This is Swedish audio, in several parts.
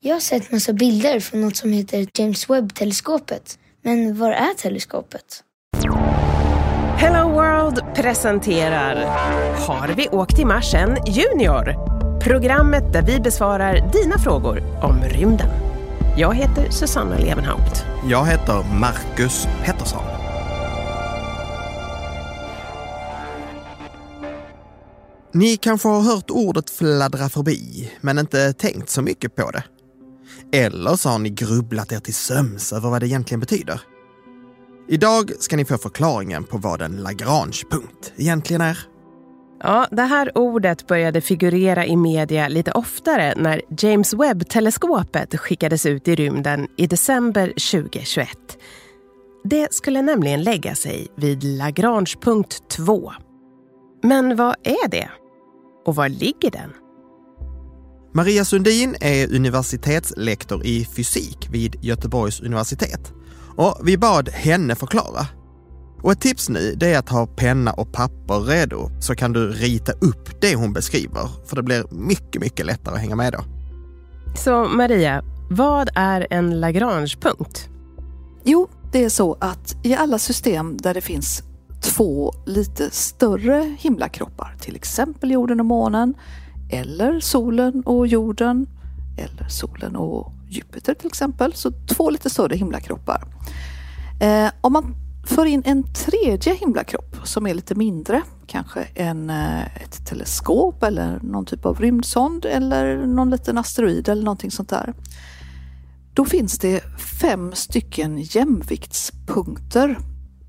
Jag har sett massa bilder från något som heter James Webb-teleskopet. Men var är teleskopet? Hello World presenterar Har vi åkt till Mars än Junior? Programmet där vi besvarar dina frågor om rymden. Jag heter Susanna Levenhaupt. Jag heter Marcus Pettersson. Ni kanske har hört ordet fladdra förbi, men inte tänkt så mycket på det. Eller så har ni grubblat er till söms över vad det egentligen betyder. Idag ska ni få förklaringen på vad en Lagrange-punkt egentligen är. Ja, det här ordet började figurera i media lite oftare när James Webb-teleskopet skickades ut i rymden i december 2021. Det skulle nämligen lägga sig vid Lagrange-punkt 2. Men vad är det? Och var ligger den? Maria Sundin är universitetslektor i fysik vid Göteborgs universitet. Och vi bad henne förklara. Och ett tips nu det är att ha penna och papper redo så kan du rita upp det hon beskriver. För det blir mycket, mycket lättare att hänga med då. Så Maria, vad är en Lagrange-punkt? Jo, det är så att i alla system där det finns två lite större himlakroppar, till exempel jorden och månen, eller solen och jorden, eller solen och Jupiter till exempel, så två lite större himlakroppar. Eh, om man för in en tredje himlakropp som är lite mindre, kanske en, eh, ett teleskop eller någon typ av rymdsond eller någon liten asteroid eller någonting sånt där. Då finns det fem stycken jämviktspunkter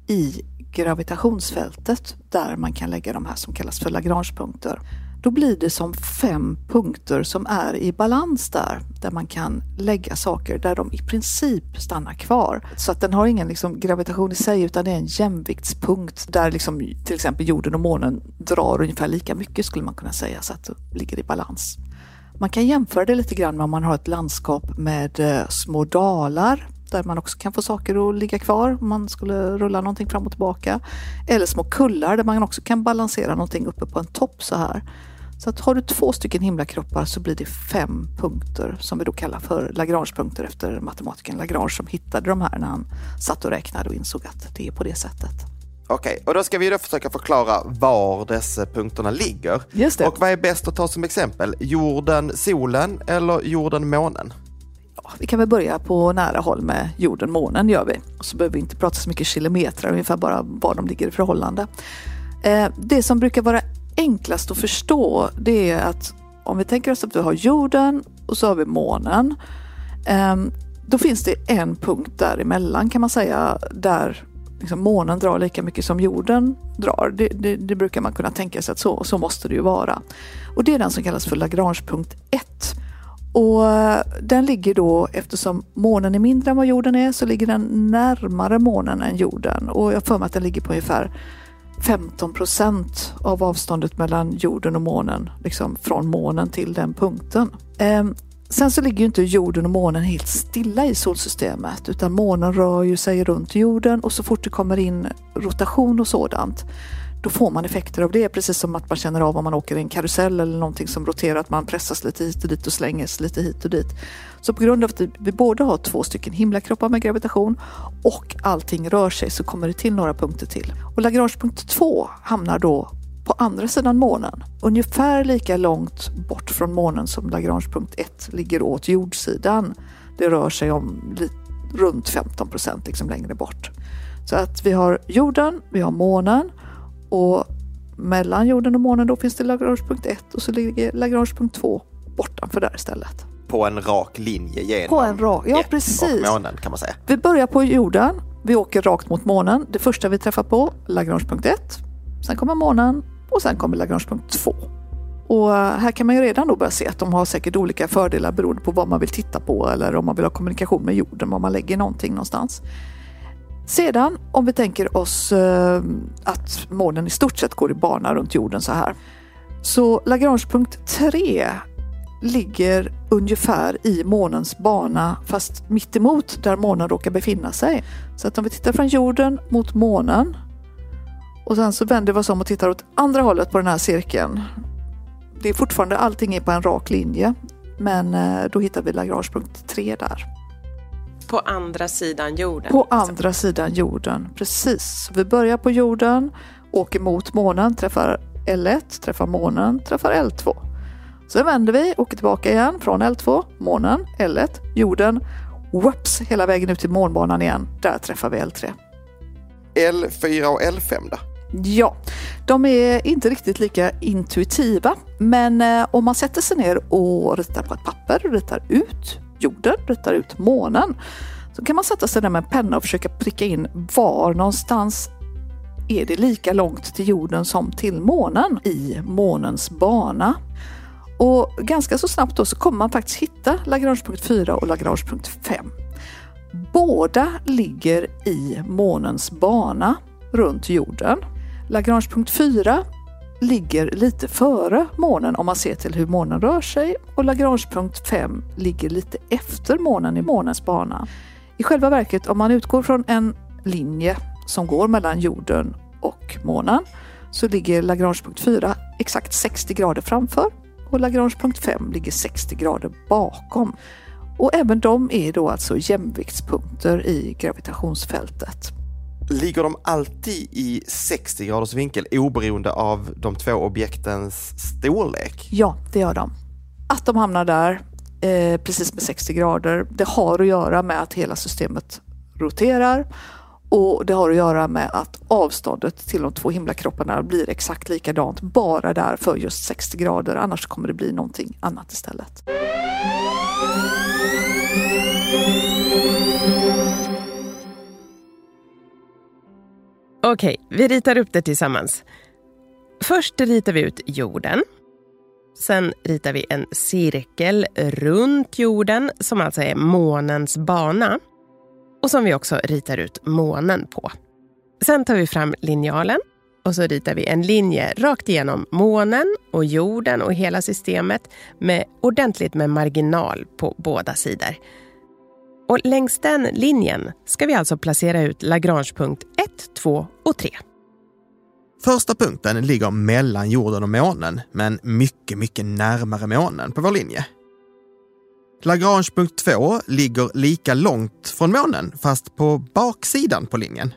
i gravitationsfältet där man kan lägga de här som kallas för Lagrangepunkter. Då blir det som fem punkter som är i balans där, där man kan lägga saker där de i princip stannar kvar. Så att den har ingen liksom gravitation i sig utan det är en jämviktspunkt där liksom, till exempel jorden och månen drar ungefär lika mycket skulle man kunna säga så att det ligger i balans. Man kan jämföra det lite grann med om man har ett landskap med eh, små dalar där man också kan få saker att ligga kvar om man skulle rulla någonting fram och tillbaka. Eller små kullar där man också kan balansera någonting uppe på en topp så här. Så att har du två stycken himlakroppar så blir det fem punkter som vi då kallar för Lagrangepunkter efter matematikern Lagrange som hittade de här när han satt och räknade och insåg att det är på det sättet. Okej, och då ska vi då försöka förklara var dessa punkterna ligger. Just det. Och vad är bäst att ta som exempel? Jorden, solen eller jorden, månen? Ja, vi kan väl börja på nära håll med jorden, månen gör vi. Och så behöver vi inte prata så mycket kilometer, ungefär bara var de ligger i förhållande. Eh, det som brukar vara enklast att förstå det är att om vi tänker oss att vi har jorden och så har vi månen. Ehm, då finns det en punkt däremellan kan man säga där liksom månen drar lika mycket som jorden drar. Det, det, det, brukar man kunna tänka sig att så, så måste det ju vara. Och det är den som kallas för Lagrangepunkt 1. Och eh, den ligger då, eftersom månen är mindre än vad jorden är, så ligger den närmare månen än jorden. Och jag får mig att den ligger på ungefär 15 procent av avståndet mellan jorden och månen, liksom från månen till den punkten. Ehm, sen så ligger ju inte jorden och månen helt stilla i solsystemet utan månen rör ju sig runt jorden och så fort det kommer in rotation och sådant då får man effekter av det, precis som att man känner av om man åker i en karusell eller någonting som roterar, att man pressas lite hit och dit och slängs lite hit och dit. Så på grund av att vi både har två stycken himlakroppar med gravitation och allting rör sig så kommer det till några punkter till. Och Lagrangepunkt 2 hamnar då på andra sidan månen, ungefär lika långt bort från månen som Lagrangepunkt 1 ligger åt jordsidan. Det rör sig om runt 15 procent liksom längre bort. Så att vi har jorden, vi har månen och mellan jorden och månen då finns det Lagrangepunkt 1 och så ligger Lagrangepunkt 2 bortanför där istället. På en rak linje genom på en rak, ja, precis. månen kan man säga. Vi börjar på jorden, vi åker rakt mot månen. Det första vi träffar på, Lagrangepunkt 1. Sen kommer månen och sen kommer Lagrangepunkt 2. Och här kan man ju redan då börja se att de har säkert olika fördelar beroende på vad man vill titta på eller om man vill ha kommunikation med jorden, var man lägger någonting någonstans. Sedan om vi tänker oss eh, att månen i stort sett går i bana runt jorden så här. Så Lagrangepunkt 3 ligger ungefär i månens bana fast mittemot där månen råkar befinna sig. Så att om vi tittar från jorden mot månen och sen så vänder vi oss om och tittar åt andra hållet på den här cirkeln. Det är fortfarande allting är på en rak linje. Men eh, då hittar vi Lagrangepunkt 3 där. På andra sidan jorden? På andra sidan jorden, precis. Vi börjar på jorden, åker mot månen, träffar L1, träffar månen, träffar L2. Sen vänder vi, åker tillbaka igen från L2, månen, L1, jorden. Whoops, hela vägen ut till månbanan igen. Där träffar vi L3. L4 och L5 då? Ja, de är inte riktigt lika intuitiva. Men eh, om man sätter sig ner och ritar på ett papper, ritar ut jorden, ritar ut månen. Så kan man sätta sig där med en penna och försöka pricka in var någonstans är det lika långt till jorden som till månen i månens bana. Och ganska så snabbt då så kommer man faktiskt hitta Lagrangepunkt 4 och Lagrangepunkt 5. Båda ligger i månens bana runt jorden. Lagrangepunkt 4 ligger lite före månen om man ser till hur månen rör sig och Lagrangepunkt 5 ligger lite efter månen i månens bana. I själva verket om man utgår från en linje som går mellan jorden och månen så ligger Lagrangepunkt 4 exakt 60 grader framför och Lagrangepunkt 5 ligger 60 grader bakom. Och även de är då alltså jämviktspunkter i gravitationsfältet. Ligger de alltid i 60 graders vinkel oberoende av de två objektens storlek? Ja, det gör de. Att de hamnar där eh, precis med 60 grader, det har att göra med att hela systemet roterar och det har att göra med att avståndet till de två himlakropparna blir exakt likadant bara där för just 60 grader. Annars kommer det bli någonting annat istället. Okej, vi ritar upp det tillsammans. Först ritar vi ut jorden. Sen ritar vi en cirkel runt jorden som alltså är månens bana och som vi också ritar ut månen på. Sen tar vi fram linjalen och så ritar vi en linje rakt igenom månen och jorden och hela systemet med ordentligt med marginal på båda sidor. Och längs den linjen ska vi alltså placera ut Lagrangepunkt 1, 2 och 3. Första punkten ligger mellan jorden och månen, men mycket, mycket närmare månen på vår linje. Lagrangepunkt 2 ligger lika långt från månen, fast på baksidan på linjen.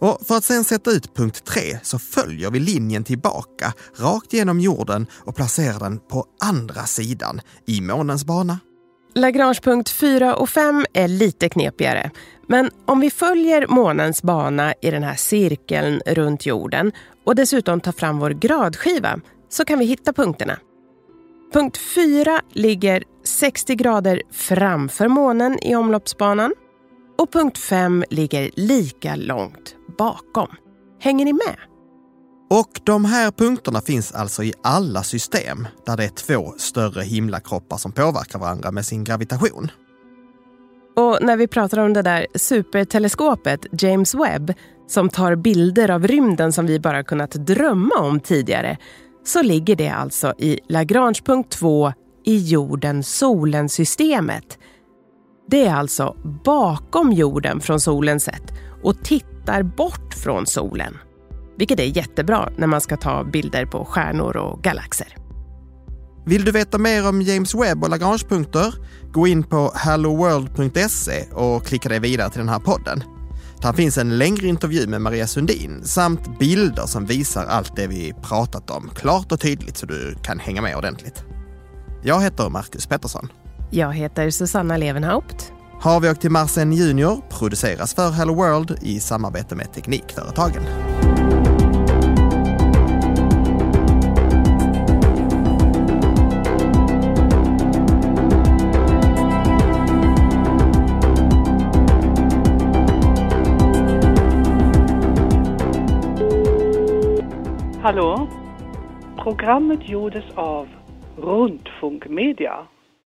Och för att sen sätta ut punkt 3 så följer vi linjen tillbaka rakt genom jorden och placerar den på andra sidan i månens bana. Lagrangepunkt 4 och 5 är lite knepigare. Men om vi följer månens bana i den här cirkeln runt jorden och dessutom tar fram vår gradskiva så kan vi hitta punkterna. Punkt 4 ligger 60 grader framför månen i omloppsbanan och punkt 5 ligger lika långt bakom. Hänger ni med? Och de här punkterna finns alltså i alla system där det är två större himlakroppar som påverkar varandra med sin gravitation. Och när vi pratar om det där superteleskopet James Webb som tar bilder av rymden som vi bara kunnat drömma om tidigare så ligger det alltså i Lagrangepunkt 2 i jorden-solen-systemet. Det är alltså bakom jorden från solens sätt och tittar bort från solen. Vilket är jättebra när man ska ta bilder på stjärnor och galaxer. Vill du veta mer om James Webb och Lagrangepunkter? Gå in på helloworld.se och klicka dig vidare till den här podden. Där finns en längre intervju med Maria Sundin samt bilder som visar allt det vi pratat om klart och tydligt så du kan hänga med ordentligt. Jag heter Marcus Pettersson. Jag heter Susanna Levenhaupt. Har vi åkt till Marsen Junior produceras för Hello World i samarbete med Teknikföretagen. Hallå? Programmet gjordes av Rundfunk Media.